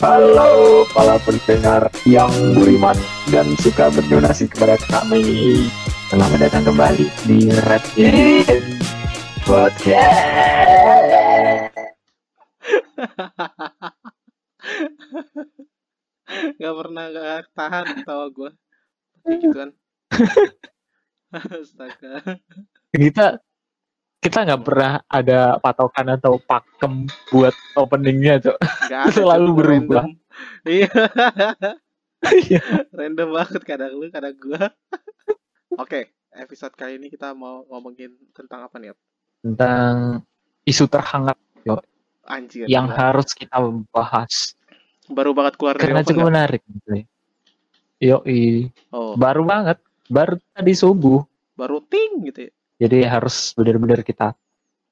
Halo para pendengar yang beriman dan suka berdonasi kepada kami. Selamat datang kembali di Red Podcast. Gak pernah gak tahan tawa gue gitu kan astaga kita kita nggak pernah ada patokan atau pakem buat openingnya cok Selalu berubah. Iya Iya. random banget kadang lu kadang gua oke episode kali ini kita mau ngomongin tentang apa nih? Tentang isu terhangat anjir yang harus kita bahas baru banget keluar dari karena cukup nggak? menarik gitu ya. Yo, oh baru banget, baru tadi subuh. baru ting gitu ya Jadi harus benar-benar kita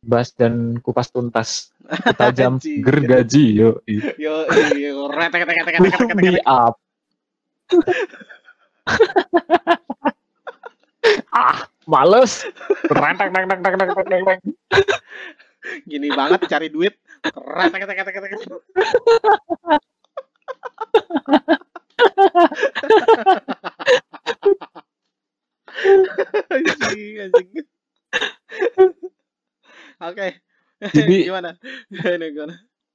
bahas dan kupas tuntas. Tajam Anjing. gergaji, yo. yo yo retek retek retek retek retek up. ah, males. Rentek, rentek, rentek, rentek, rentek, rentek. gini banget cari duit anjing anjing oke Jadi- gimana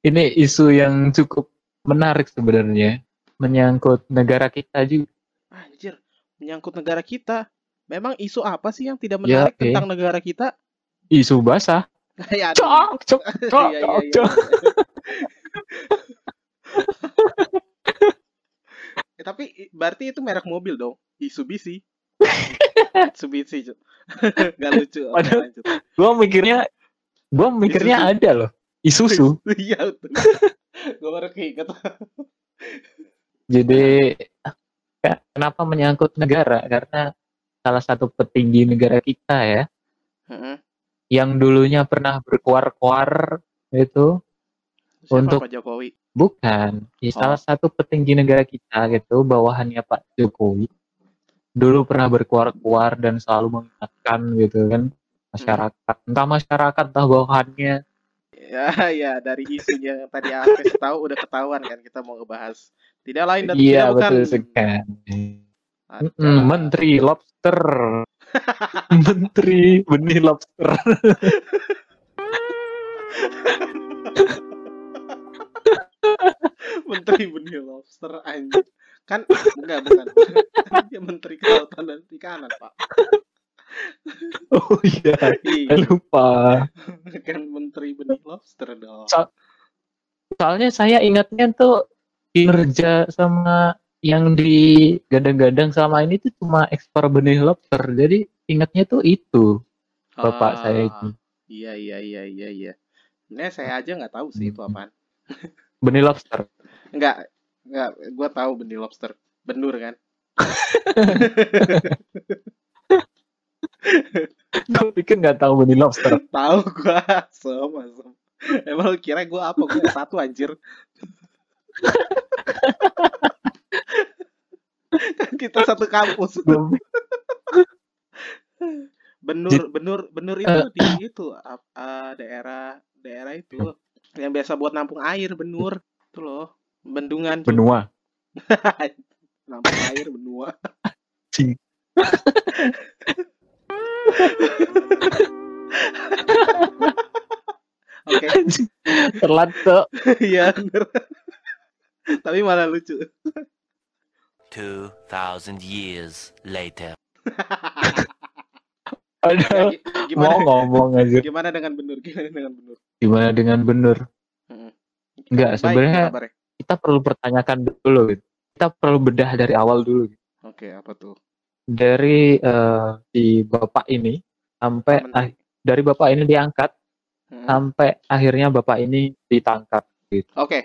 Ini isu yang cukup menarik sebenarnya. Menyangkut negara kita juga. anjir menyangkut negara kita memang isu apa sih yang tidak Ya, menarik oke. tentang negara kita Isu basah. ya. Cok, cok, cok, Iya, iya, cok, iya. cok. Eh, tapi berarti itu merek mobil dong Mitsubishi Mitsubishi Cuk. Gak lucu Padahal-. Gua mikirnya, gua mikirnya Isuzu. ada loh. Isuzu. iya gue baru keinget Jadi ke- kenapa menyangkut negara? Karena salah satu petinggi negara kita ya, Heeh. yang dulunya pernah berkuar-kuar itu Siapa Untuk- Pak Jokowi bukan, ya, Oh. salah satu petinggi negara kita gitu, bawahannya Pak Jokowi. Dulu pernah berkuar-kuar dan selalu mengingatkan gitu kan masyarakat, entah masyarakat entah bawahannya. ya ya dari isunya yang tadi aku kasih tahu udah ketahuan kan kita mau ngebahas tidak lain dan Iya tidak bukan betul sekali. Ada- Menteri Lobster, Menteri benih lobster. Menteri Benih Lobster anjing. Kan enggak bukan. Dia Menteri Kelautan dan Perikanan, Pak. Oh iya, Iya, lupa. kan Menteri Benih Lobster dong. So- Soalnya saya ingatnya tuh kinerja sama yang digadang-gadang selama ini tuh cuma ekspor benih lobster. Jadi ingatnya tuh itu bapak Ah, saya itu. Iya, iya, iya, iya, iya. Sebenarnya saya aja nggak tahu sih itu apaan. Benih lobster. Enggak, enggak. Gua tahu benih lobster. Benur kan? Gue pikir nggak tahu benih lobster. Tahu gua. Sama, sama. Emang kira gua apa? Gua satu anjir. Kan kita satu kampus. Benur, benur, benur itu Eh. di itu eh, daerah daerah itu yang biasa buat nampung air benur itu loh bendungan. Benua. nampung air benua Cing. oke tuh. iya tapi malah lucu 2,000 years later. Aduh, Ya, gi- mau gimana ngomong aja. gimana dengan benur gimana dengan benur Gimana dengan benur? Mm-mm. Enggak, sebenarnya-. Kita perlu pertanyakan dulu. Gitu. Kita perlu bedah dari awal dulu. gitu. oke apa tuh Dari eh, si bapak ini sampai ah, dari bapak ini diangkat Mm-mm. sampai akhirnya bapak ini ditangkap gitu. oke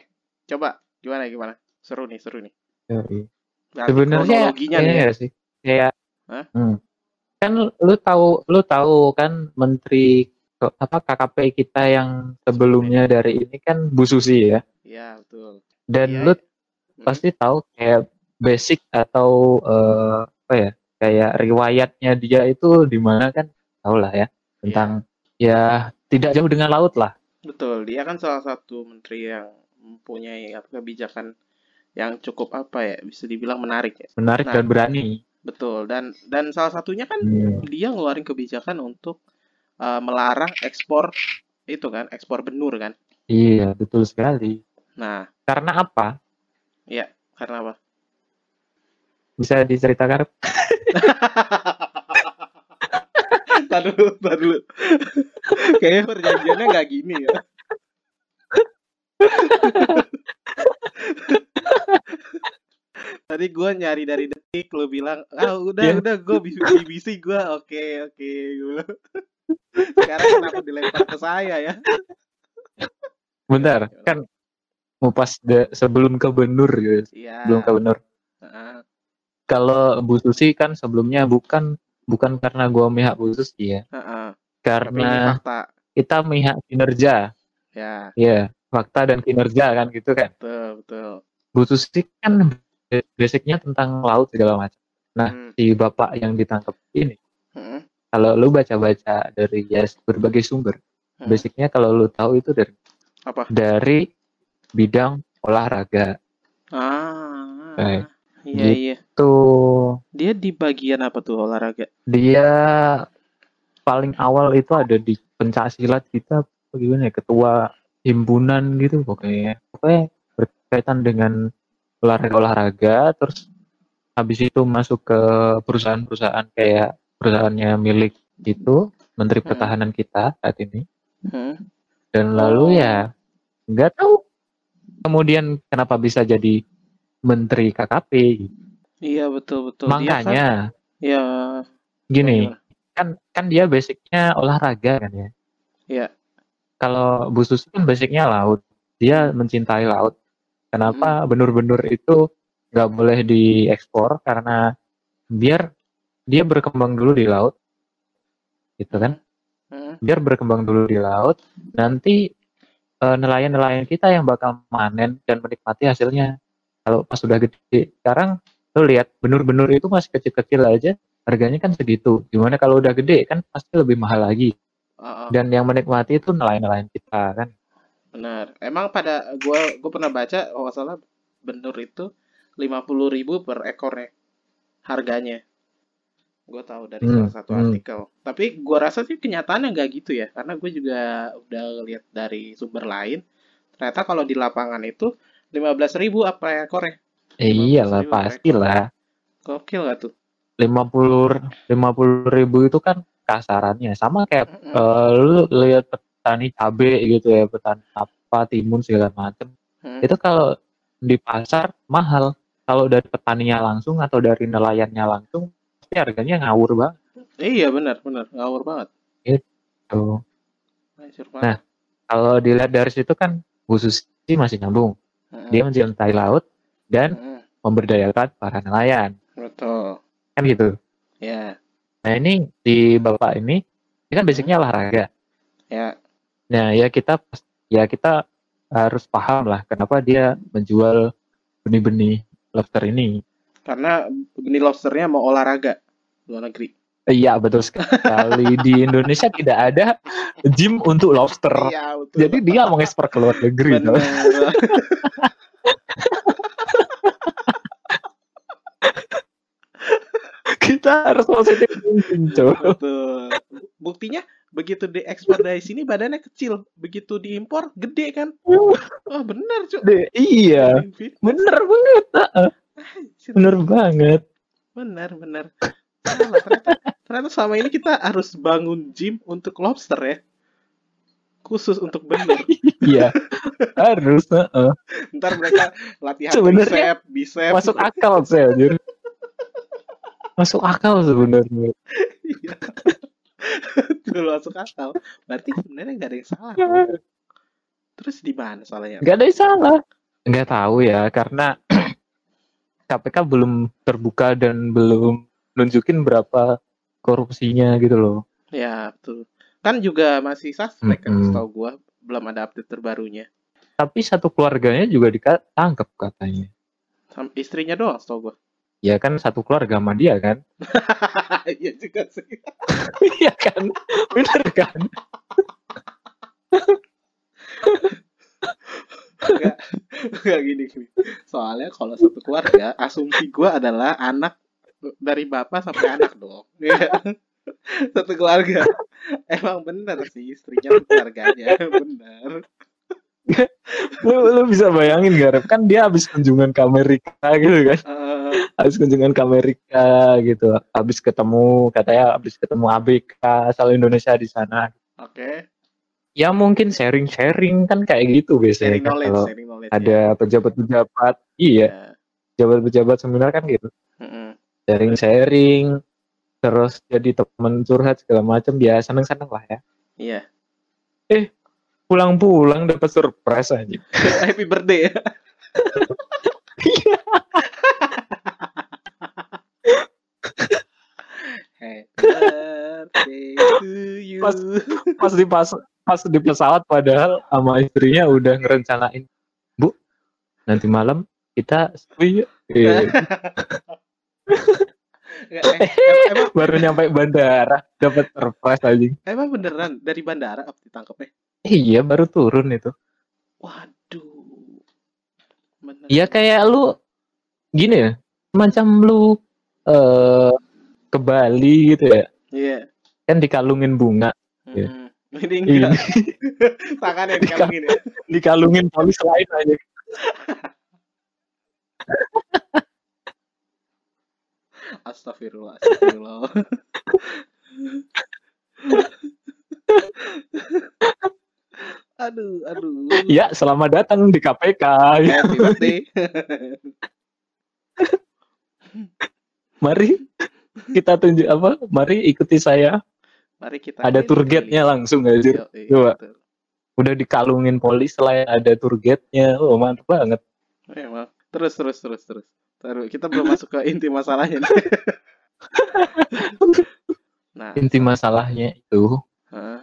coba gimana gimana seru nih seru nih Sebenarnya nih ya. ya sih kayak Hah? hmm, kan lu tahu lu tahu kan menteri apa KKP kita yang sebelumnya dari ini kan Bu Susi ya. Iya, betul. Dan Iya, lu iya. Hmm. pasti tahu kayak basic atau eh, apa ya kayak riwayatnya dia itu di mana kan tahu lah ya tentang ya tidak jauh dengan laut lah Betul, dia kan salah satu menteri yang mempunyai apa, kebijakan yang cukup apa ya, bisa dibilang menarik ya. menarik Nah. dan berani Betul, dan dan salah satunya kan Hmm. dia ngeluarin kebijakan untuk uh, melarang ekspor itu kan, ekspor benur kan. iya betul sekali Nah, karena apa ya karena apa? bisa diceritakan Tar dulu, dulu. Kayaknya perjanjiannya nggak gini ya. Tadi gua nyari dari detik, lo bilang, ah udah Iya. udah gue BBC gue, oke oke. Gua bilang. Sekarang kenapa dilempar ke saya ya? bentar kan ngupas de- sebelum ke benur gitu Iya. sebelum ke benur Heeh. kalau Bu Susi kan sebelumnya bukan bukan karena gua mihak Bu Susi ya ini karena kita mihak kinerja Ya, ya fakta dan kinerja kan gitu kan betul betul. Bu Susi kan basicnya tentang laut segala macam Nah, Hmm. si bapak yang ditangkap ini Heeh. kalau lu baca-baca dari ya berbagai sumber Hmm. basicnya kalau lu tahu itu dari Apa? dari bidang olahraga Ah. Kayak Iya gitu. iya. tuh Dia di bagian apa tuh olahraga? dia paling awal itu ada di pencak silat kita apa gimana ya ketua himpunan gitu pokoknya pokoknya berkaitan dengan olahraga-olahraga terus habis itu masuk ke perusahaan-perusahaan kayak perusahaannya milik itu menteri Hmm. pertahanan kita saat ini Hmm. dan Oh. lalu ya nggak tahu kemudian kenapa bisa jadi menteri KKP. Iya betul betul. Dia kan, makanya ya gini gimana? kan kan dia basicnya olahraga kan ya Iya. kalau Bu Susi kan basicnya laut dia mencintai laut kenapa benur-benur itu nggak boleh diekspor? Karena biar dia berkembang dulu di laut gitu kan? Hmm. biar berkembang dulu di laut nanti eh, nelayan-nelayan kita yang bakal manen dan menikmati hasilnya. Kalau pas sudah gede. Sekarang lu lihat benur-benur itu masih kecil-kecil aja harganya kan segitu. Gimana kalau udah gede kan pasti lebih mahal lagi. Oh, oh, dan yang menikmati itu nelayan-nelayan kita kan benar. Emang pada gua gua pernah baca nggak salah benur itu 50.000 per ekornya harganya. Gue tahu dari Hmm, salah satu hmm. artikel. Tapi gua rasa sih kenyataannya nggak gitu ya, karena gue juga udah lihat dari sumber lain. Ternyata kalau di lapangan itu 15.000 apa ekornya? eh, 15.000 iyalah per pasti ekor. lah Gokil gak tuh? 50 50 ribu itu kan kasarannya sama kayak Mm-mm. eh, lu lihat petani cabe gitu ya petani apa timun segala macem Hmm. itu kalau di pasar mahal kalau dari petaninya langsung atau dari nelayannya langsung pasti harganya ngawur banget Iya benar benar ngawur banget. Hancur Nah, kalau dilihat dari situ kan khusus sih masih nyambung Mm-mm. dia mencintai laut dan Mm-mm. memberdayakan para nelayan Betul. kan gitu Ya, nah ini di bapak ini ini kan basicnya olahraga ya. Nah, ya kita ya kita harus paham lah kenapa dia menjual benih-benih lobster ini. Karena benih lobsternya mau olahraga luar negeri. Iya, betul sekali. Di Indonesia tidak ada gym untuk lobster. Iya betul. Jadi dia mengekspor ke luar negeri. Kita harus positif Cok. Betul. Buktinya begitu diekspor dari sini badannya kecil, begitu diimpor gede kan? Oh benar cuy. Deh, Iya, bener banget. ah, Bener banget. Benar benar. Salah, ternyata, ternyata selama ini kita harus bangun gym untuk lobster ya. Khusus untuk benar. Iya, harus. ah. Ntar mereka latihan Sebenarnya bicep, bicep. Masuk akal sih, anjir. Masuk akal sebenarnya. Iya. Betul masuk akal. Berarti sebenarnya nggak ada yang salah. Terus di mana salahnya? Gak ada yang salah. Nggak tahu ya, karena KPK belum terbuka dan belum nunjukin berapa korupsinya gitu loh. Ya, betul. Kan juga masih suspek kan, Mm-mm. setahu gua. Belum ada update terbarunya. Tapi satu keluarganya juga ditangkap katanya. Sama istrinya doang, setahu gua. Ya kan satu keluarga sama dia kan? Iya juga sih. Iya kan? Bener kan? Enggak gini gini. Soalnya kalau satu keluarga, asumsi gua adalah anak dari bapak sampai anak dong. Iya. satu keluarga. Emang bener sih istrinya keluarganya, bener. Lu, lu bisa bayangin gak? Rep? Kan dia habis kunjungan ke Amerika gitu kan? Eh, Habis kunjungan ke Amerika gitu. Habis ketemu katanya habis ketemu ABK asal Indonesia di sana. Oke, Ya mungkin sharing-sharing kan kayak gitu biasanya sharing kan knowledge, kalau sharing knowledge. ada pejabat-pejabat. Iya, ya. pejabat-pejabat seminar kan gitu. Sharing-sharing terus jadi teman curhat segala macam ya seneng-seneng lah ya. Iya. Pulang-pulang dapat surprise aja. Happy birthday ya. Happy to you. Pas- pas di pas pas di pesawat padahal sama istrinya udah ngerencanain bu nanti malam kita sepi yuk." Iya. Nggak, eh, emang, baru nyampe bandara dapat surprise aja emang beneran dari bandara apa ditangkapnya? iya baru turun itu Waduh. Iya kayak lu gini ya macam lu eh ke Bali gitu ya Iya. kan dikalungin bunga Iya. Mm-mm. Ini ini enggak. Tangan yang dikalungin ya. dikalungin polis lain aja Astagfirullah. Astagfirullah. aduh, aduh. ya selamat datang di KPK Happy birthday. mari kita tunjuk apa mari ikuti saya Mari kita ada tour guide-nya langsung aja Yoi, Coba. betul. udah dikalungin polis selain ada tour guide-nya oh mantap banget Emang. Terus, terus, terus, terus. Terus, kita belum masuk ke inti masalahnya nih. nah, inti masalahnya itu hah?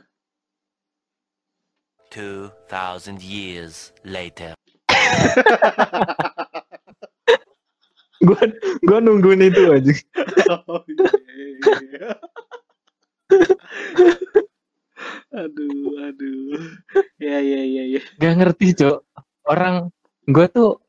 2,000 years later. gua gua nungguin itu aja Oh, iya. aduh, aduh. Ya, ya, ya, ya. gak ngerti cok orang gua tuh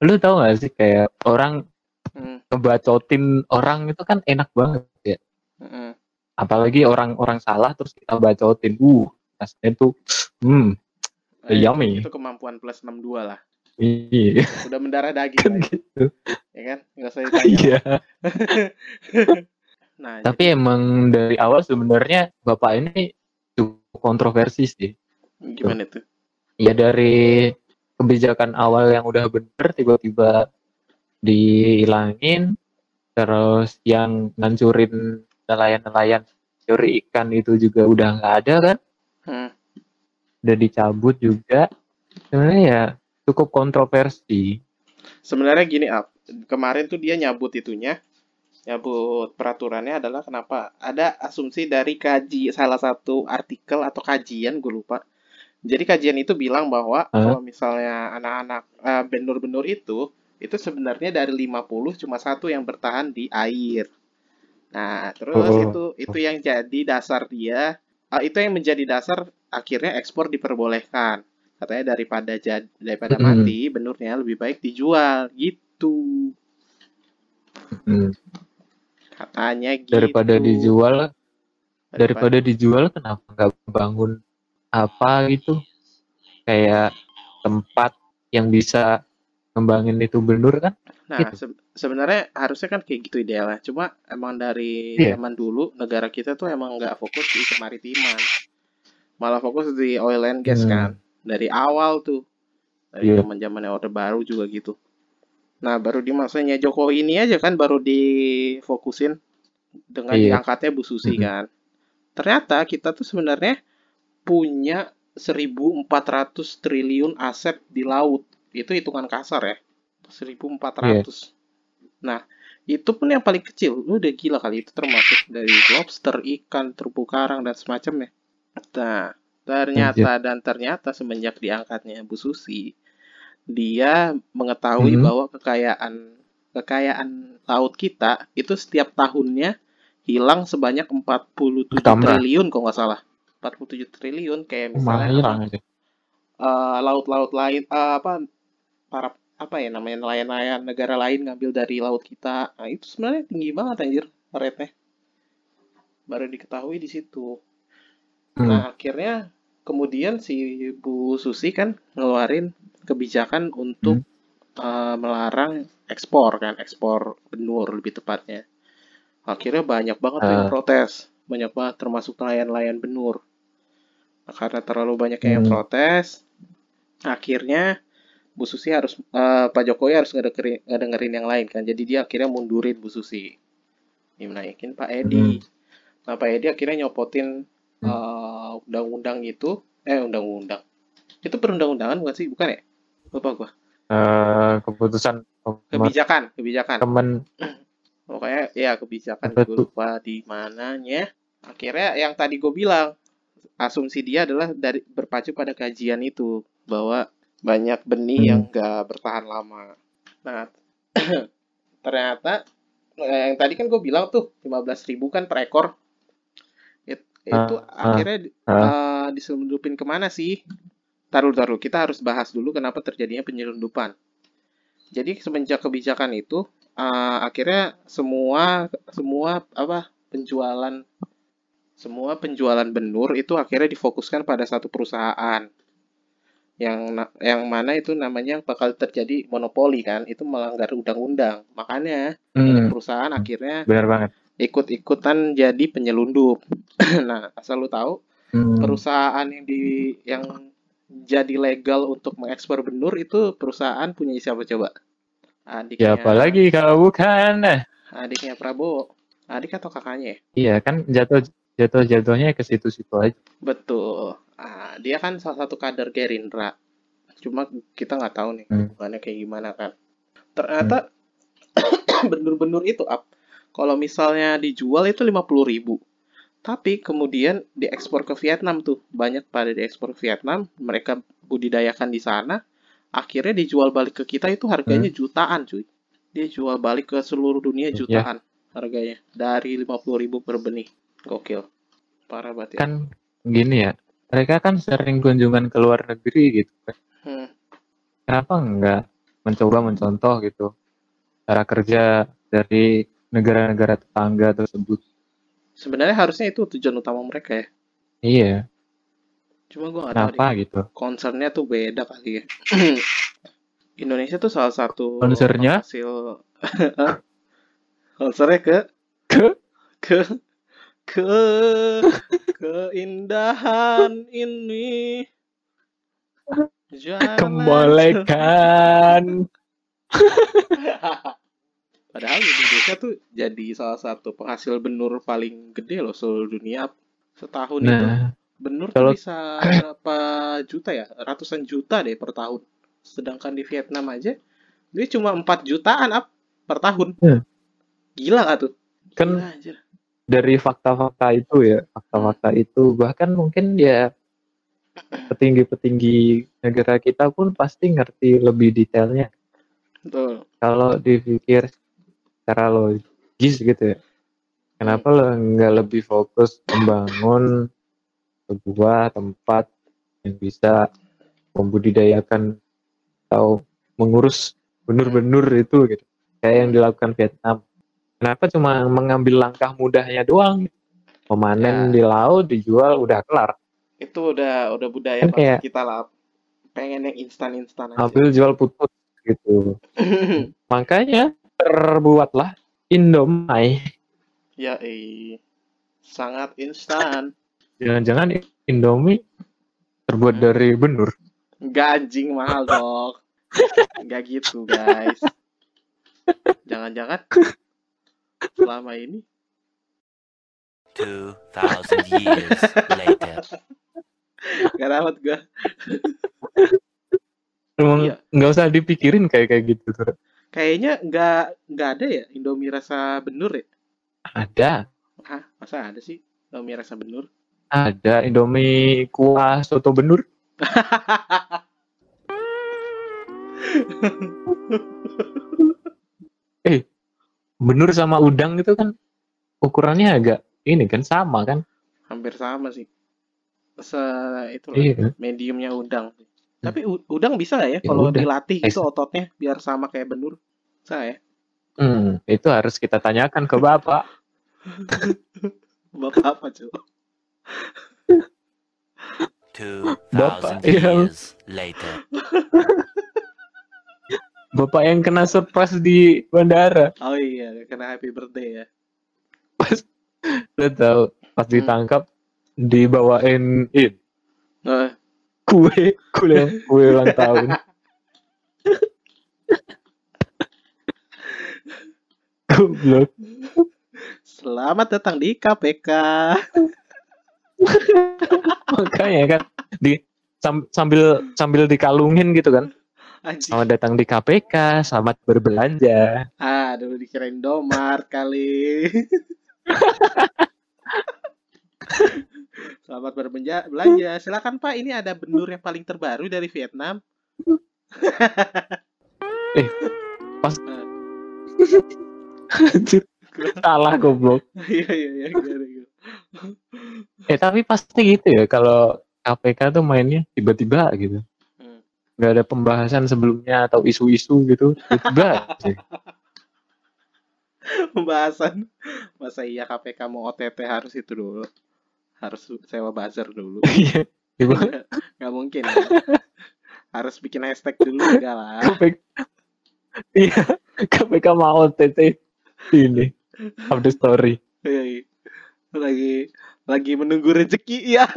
lu tau gak sih kayak orang Hmm, ngebacotin orang itu kan enak banget ya hmm. apalagi orang-orang salah terus kita bacotin uh rasanya tuh hmm Eh, Yummy. Itu kemampuan plus 62 lah. Iya Udah mendarah daging kan lah, gitu ya kan? Nggak usah ditanya. iya Nah, tapi emang dari awal sebenarnya bapak ini cukup kontroversi sih jadi gimana tuh? ya dari kebijakan awal yang udah bener tiba-tiba dihilangin terus yang ngancurin nelayan-nelayan curi ikan itu juga udah nggak ada kan Hmm. udah dicabut juga sebenarnya ya cukup kontroversi Sebenarnya gini, Ap. Kemarin tuh dia nyabut itunya. Nyabut peraturannya adalah kenapa? Ada asumsi dari kaji salah satu artikel atau kajian, gue lupa. Jadi kajian itu bilang bahwa Hah? kalau misalnya anak-anak eh, benur-benur itu itu sebenarnya dari 50 cuma satu yang bertahan di air. Nah, terus Oh. itu itu yang jadi dasar dia eh, itu yang menjadi dasar akhirnya ekspor diperbolehkan. Katanya daripada jad, daripada Mm-mm. mati benurnya lebih baik dijual gitu. Hmm, Katanya gitu. daripada dijual Daripada- daripada dijual kenapa nggak bangun apa gitu kayak tempat yang bisa ngembangin itu benur kan Nah, gitu. se- sebenarnya harusnya kan kayak gitu idealnya. Cuma emang dari Iya. zaman dulu negara kita tuh emang nggak fokus di kemaritiman. Malah fokus di oil and gas Hmm. kan. Dari awal tuh. Dari Iya. zaman zamannya Orde Baru juga gitu. Nah, baru di masanya Jokowi ini aja kan baru difokusin dengan Iya. diangkatnya Bu Susi Mhm. kan. Ternyata kita tuh sebenarnya punya 1.400 triliun aset di laut. Itu hitungan kasar ya. 1.400. Nah, Itu pun yang paling kecil. Lu udah gila kali itu termasuk dari lobster, ikan, terumpu karang dan semacamnya. Nah, ternyata dan ternyata semenjak diangkatnya Bu Susi, dia mengetahui Hmm. bahwa kekayaan kekayaan laut kita itu setiap tahunnya hilang sebanyak 47 Bertambah. triliun kalau nggak salah. 47 triliun kayak Malah misalnya eh, laut-laut lain eh, apa para apa ya namanya nelayan-nelayan negara lain ngambil dari laut kita. Nah, itu sebenarnya tinggi banget anjir rate-nya. Baru diketahui di situ. Hmm. Nah, akhirnya kemudian si Bu Susi kan ngeluarin kebijakan untuk eh, melarang ekspor kan, ekspor benur lebih tepatnya. Akhirnya banyak banget tuh yang Ah. protes, banyak banget termasuk nelayan-nelayan benur. Nah, karena terlalu banyak yang Hmm. protes, akhirnya Bu Susi harus eh, Pak Jokowi harus ngedengerin, ngedengerin yang lain kan. Jadi dia akhirnya mundurin Bu Susi. Dinaikin Pak Edi. Nah, Pak Edi akhirnya nyopotin eh, undang-undang itu, eh undang-undang. Itu perundang-undangan bukan sih? Bukan ya? Lupa gua. Eh, keputusan Kebijakan, kebijakan. teman Pokoknya ya kebijakan gue lupa di mananya. Akhirnya yang tadi gue bilang, asumsi dia adalah dari berpacu pada kajian itu bahwa banyak benih Hmm. yang gak bertahan lama. Nah, ternyata eh, yang tadi kan gue bilang tuh 15.000 kan per ekor. It- itu Ah, akhirnya ah. eh, diselundupin ke mana sih? Taruh, taruh. Kita harus bahas dulu kenapa terjadinya penyelundupan. Jadi semenjak kebijakan itu, eh, akhirnya semua semua apa penjualan semua penjualan benur itu akhirnya difokuskan pada satu perusahaan yang yang mana itu namanya bakal terjadi monopoli kan itu melanggar undang-undang makanya Hmm, perusahaan akhirnya benar banget. Ikut-ikutan jadi penyelundup nah asal lu tahu Hmm. perusahaan yang di yang jadi legal untuk mengekspor benur itu perusahaan punya siapa coba adiknya Siapa lagi kalau bukan? Adiknya Prabowo adik atau kakaknya ya Iya kan jatuh jatuh jatuhnya ke situ-situ aja. betul ah, dia kan salah satu kader Gerindra cuma kita nggak tahu nih Hmm. hubungannya kayak gimana kan ternyata benur-benur itu up kalau misalnya dijual itu 50.000 ribu tapi kemudian diekspor ke Vietnam tuh banyak pada diekspor ke Vietnam mereka budidayakan di sana akhirnya dijual balik ke kita itu harganya jutaan cuy dia jual balik ke seluruh dunia Iya. jutaan harganya dari 50.000 ribu per benih gokil parah banget ya Kan gini ya. Mereka kan sering kunjungan ke luar negeri gitu. kan. Hmm. Kenapa enggak mencoba mencontoh gitu cara kerja dari negara-negara tetangga tersebut? sebenarnya harusnya itu tujuan utama mereka ya Iya, cuma gue nggak tahu kenapa deh. gitu? concernnya tuh beda kali ya Indonesia tuh salah satu Concernnya? hasil concernnya ke Ke? ke ke keindahan ini Jalan Kemolekan. Padahal Indonesia tuh jadi salah satu penghasil benur paling gede loh seluruh dunia. Setahun itu Nah, benur kalau- tuh bisa berapa juta ya? Ratusan juta deh per tahun. Sedangkan di Vietnam aja dia cuma 4 jutaan up per tahun. Hmm. Gila gak tuh? kan Gila anjir. dari fakta-fakta itu ya, fakta-fakta itu bahkan mungkin ya petinggi-petinggi negara kita pun pasti ngerti lebih detailnya. Betul. Kalau dipikir secara logis gitu ya, kenapa lo nggak lebih fokus membangun sebuah tempat yang bisa membudidayakan atau mengurus benur-benur itu gitu, kayak yang dilakukan Vietnam. Kenapa cuma mengambil langkah mudahnya doang? Memanen Ya. di laut, dijual, udah kelar. Itu udah udah budaya Kan kayak- kita lah. Pengen yang instan-instan aja. Ambil jual putus gitu. Makanya terbuatlah Indomie. ya eh sangat instan. Jangan-jangan Indomie terbuat Hmm. dari benur. Gajing mahal dong. Enggak gitu, guys. Jangan-jangan selama ini 2,000 years later. gak dapat gua. Emang Iya. nggak usah dipikirin kayak kayak gitu. Tur. Kayak Kayaknya nggak nggak ada ya Indomie rasa benur ya? Ada, Hah, masa ada sih Indomie rasa benur? ada Indomie kuah soto benur. eh, benur sama udang itu kan ukurannya agak ini kan sama kan? Hampir sama sih. Se itu Iya. mediumnya udang. Tapi u- udang bisa nggak ya Ya kalau udah. dilatih itu ototnya biar sama kayak benur? Bisa ya? Hmm, itu harus kita tanyakan ke bapak. Bapak apa coba? 2,000 Bapak, years later. Bapak yang kena surprise di bandara. Oh iya, kena happy birthday ya. Lo tahu pas Hmm. ditangkap dibawain in Nah, kue kue kue ulang tahun. Goblok. selamat datang di KPK. Makanya kan di sam- sambil sambil dikalungin gitu kan. Anjing. Selamat datang di KPK, selamat berbelanja. Ah, dulu dikirain Domar kali. Selamat berbelanja. Belanja. Silakan Pak, ini ada benur yang paling terbaru dari Vietnam. Anjir. Salah goblok. Iya iya iya. Eh tapi pasti gitu ya kalau KPK tuh mainnya tiba-tiba gitu. Hmm. Nggak ada pembahasan sebelumnya atau isu-isu gitu. Tiba-tiba. Pembahasan. Masa iya KPK mau OTT harus itu dulu. Harus sewa buzzer dulu. Iya. Nggak, nggak mungkin. ya. Harus bikin hashtag dulu enggak lah. Iya. KPK mau OTT ini. Update story. Iya, iya. Lagi lagi menunggu rezeki ya.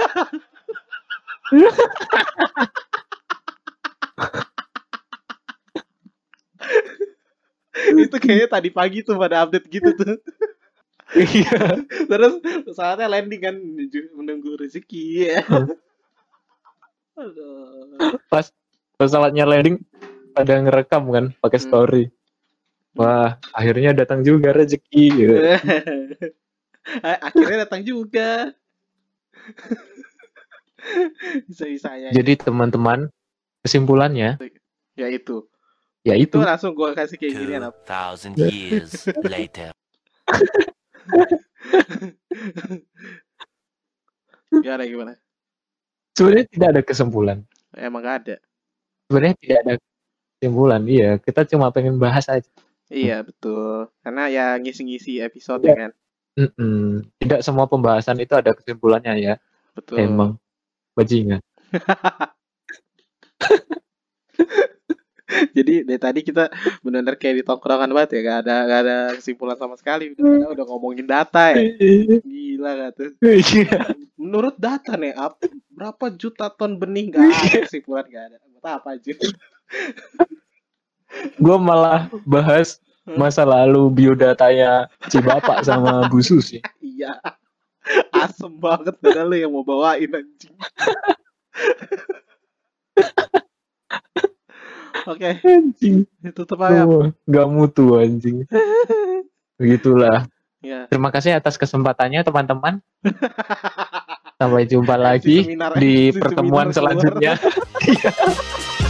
itu kayaknya tadi pagi tuh pada update gitu tuh. Iya. Terus saatnya landing kan menuju- menunggu rezeki ya. Aduh. Pesawatnya landing pada ngerekam kan pakai Hmm. story. Wah, akhirnya datang juga rezeki gitu. Akhirnya datang juga. Bisa-bisanya. Jadi teman-teman kesimpulannya ya itu. ya Itu itu langsung gue kasih kayak gini apa? 2,000 years later. Gimana gimana? sebenarnya tidak ada kesimpulan. Emang gak ada. Sebenarnya tidak ada kesimpulan. Iya, kita cuma pengen bahas aja. Iya betul. Karena ya ngisi-ngisi episode kan. Mm-mm. Tidak semua pembahasan itu ada kesimpulannya ya. Betul. Emang bajingan. Jadi dari tadi kita benar-benar kayak di tongkrongan banget ya, gak ada gak ada kesimpulan sama sekali. Udah, udah ngomongin data ya. Gila gak tuh? Iya. Menurut data nih, ap- berapa juta ton benih gak ada kesimpulan gak ada. Buat apa aja? Gue malah bahas masa lalu biodatanya si bapak sama Bu Susi. Iya. Asem banget padahal lu yang mau bawain anjing. Oke, Anjing. tutup aja. Wah, Gak mutu anjing. Begitulah. Ya. Terima kasih atas kesempatannya teman-teman. Sampai jumpa lagi Si seminar- di si pertemuan selanjutnya.